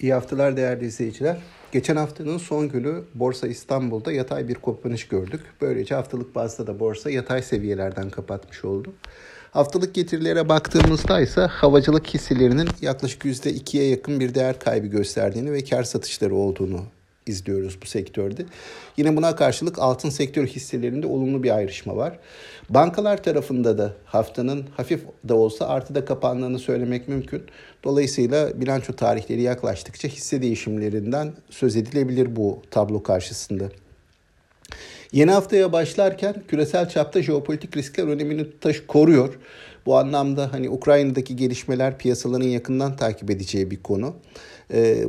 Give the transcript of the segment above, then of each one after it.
İyi haftalar değerli izleyiciler. Geçen haftanın son günü Borsa İstanbul'da yatay bir kapanış gördük. Böylece haftalık bazda da borsa yatay seviyelerden kapatmış oldu. Haftalık getirilere baktığımızda ise havacılık hisselerinin yaklaşık %2'ye yakın bir değer kaybı gösterdiğini ve kar satışları olduğunu izliyoruz bu sektörde. Yine buna karşılık altın sektör hisselerinde olumlu bir ayrışma var. Bankalar tarafında da haftanın hafif de olsa artıda kapandığını söylemek mümkün. Dolayısıyla bilanço tarihleri yaklaştıkça hisse değişimlerinden söz edilebilir bu tablo karşısında. Yeni haftaya başlarken küresel çapta jeopolitik riskler önemini taş koruyor. Bu anlamda hani Ukrayna'daki gelişmeler piyasaların yakından takip edeceği bir konu. Ee,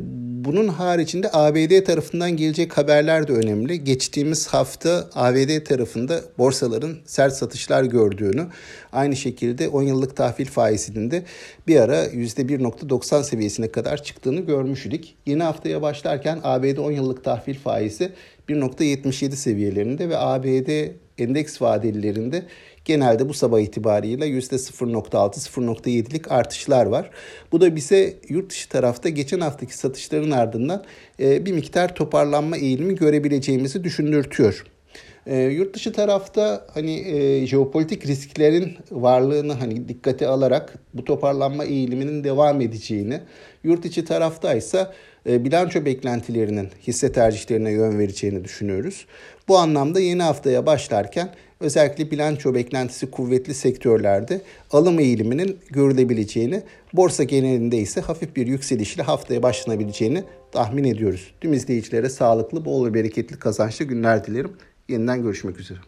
bunun haricinde ABD tarafından gelecek haberler de önemli. Geçtiğimiz hafta ABD tarafında borsaların sert satışlar gördüğünü, aynı şekilde 10 yıllık tahvil faizinin de bir ara %1.90 seviyesine kadar çıktığını görmüştük. Yeni haftaya başlarken ABD 10 yıllık tahvil faizi 1.77 seviyelerinde ve ABD endeks vadelilerinde genelde bu sabah itibariyle %0.6-0.7'lik artışlar var. Bu da bize yurt dışı tarafta geçen haftaki satışların ardından e, bir miktar toparlanma eğilimi görebileceğimizi düşündürtüyor. E, yurt dışı tarafta hani e, jeopolitik risklerin varlığını hani dikkate alarak bu toparlanma eğiliminin devam edeceğini, yurt içi tarafta ise bilanço beklentilerinin hisse tercihlerine yön vereceğini düşünüyoruz. Bu anlamda yeni haftaya başlarken özellikle bilanço beklentisi kuvvetli sektörlerde alım eğiliminin görülebileceğini, borsa genelinde ise hafif bir yükselişle haftaya başlanabileceğini tahmin ediyoruz. Tüm izleyicilere sağlıklı, bol ve bereketli kazançlı günler dilerim. Yeniden görüşmek üzere.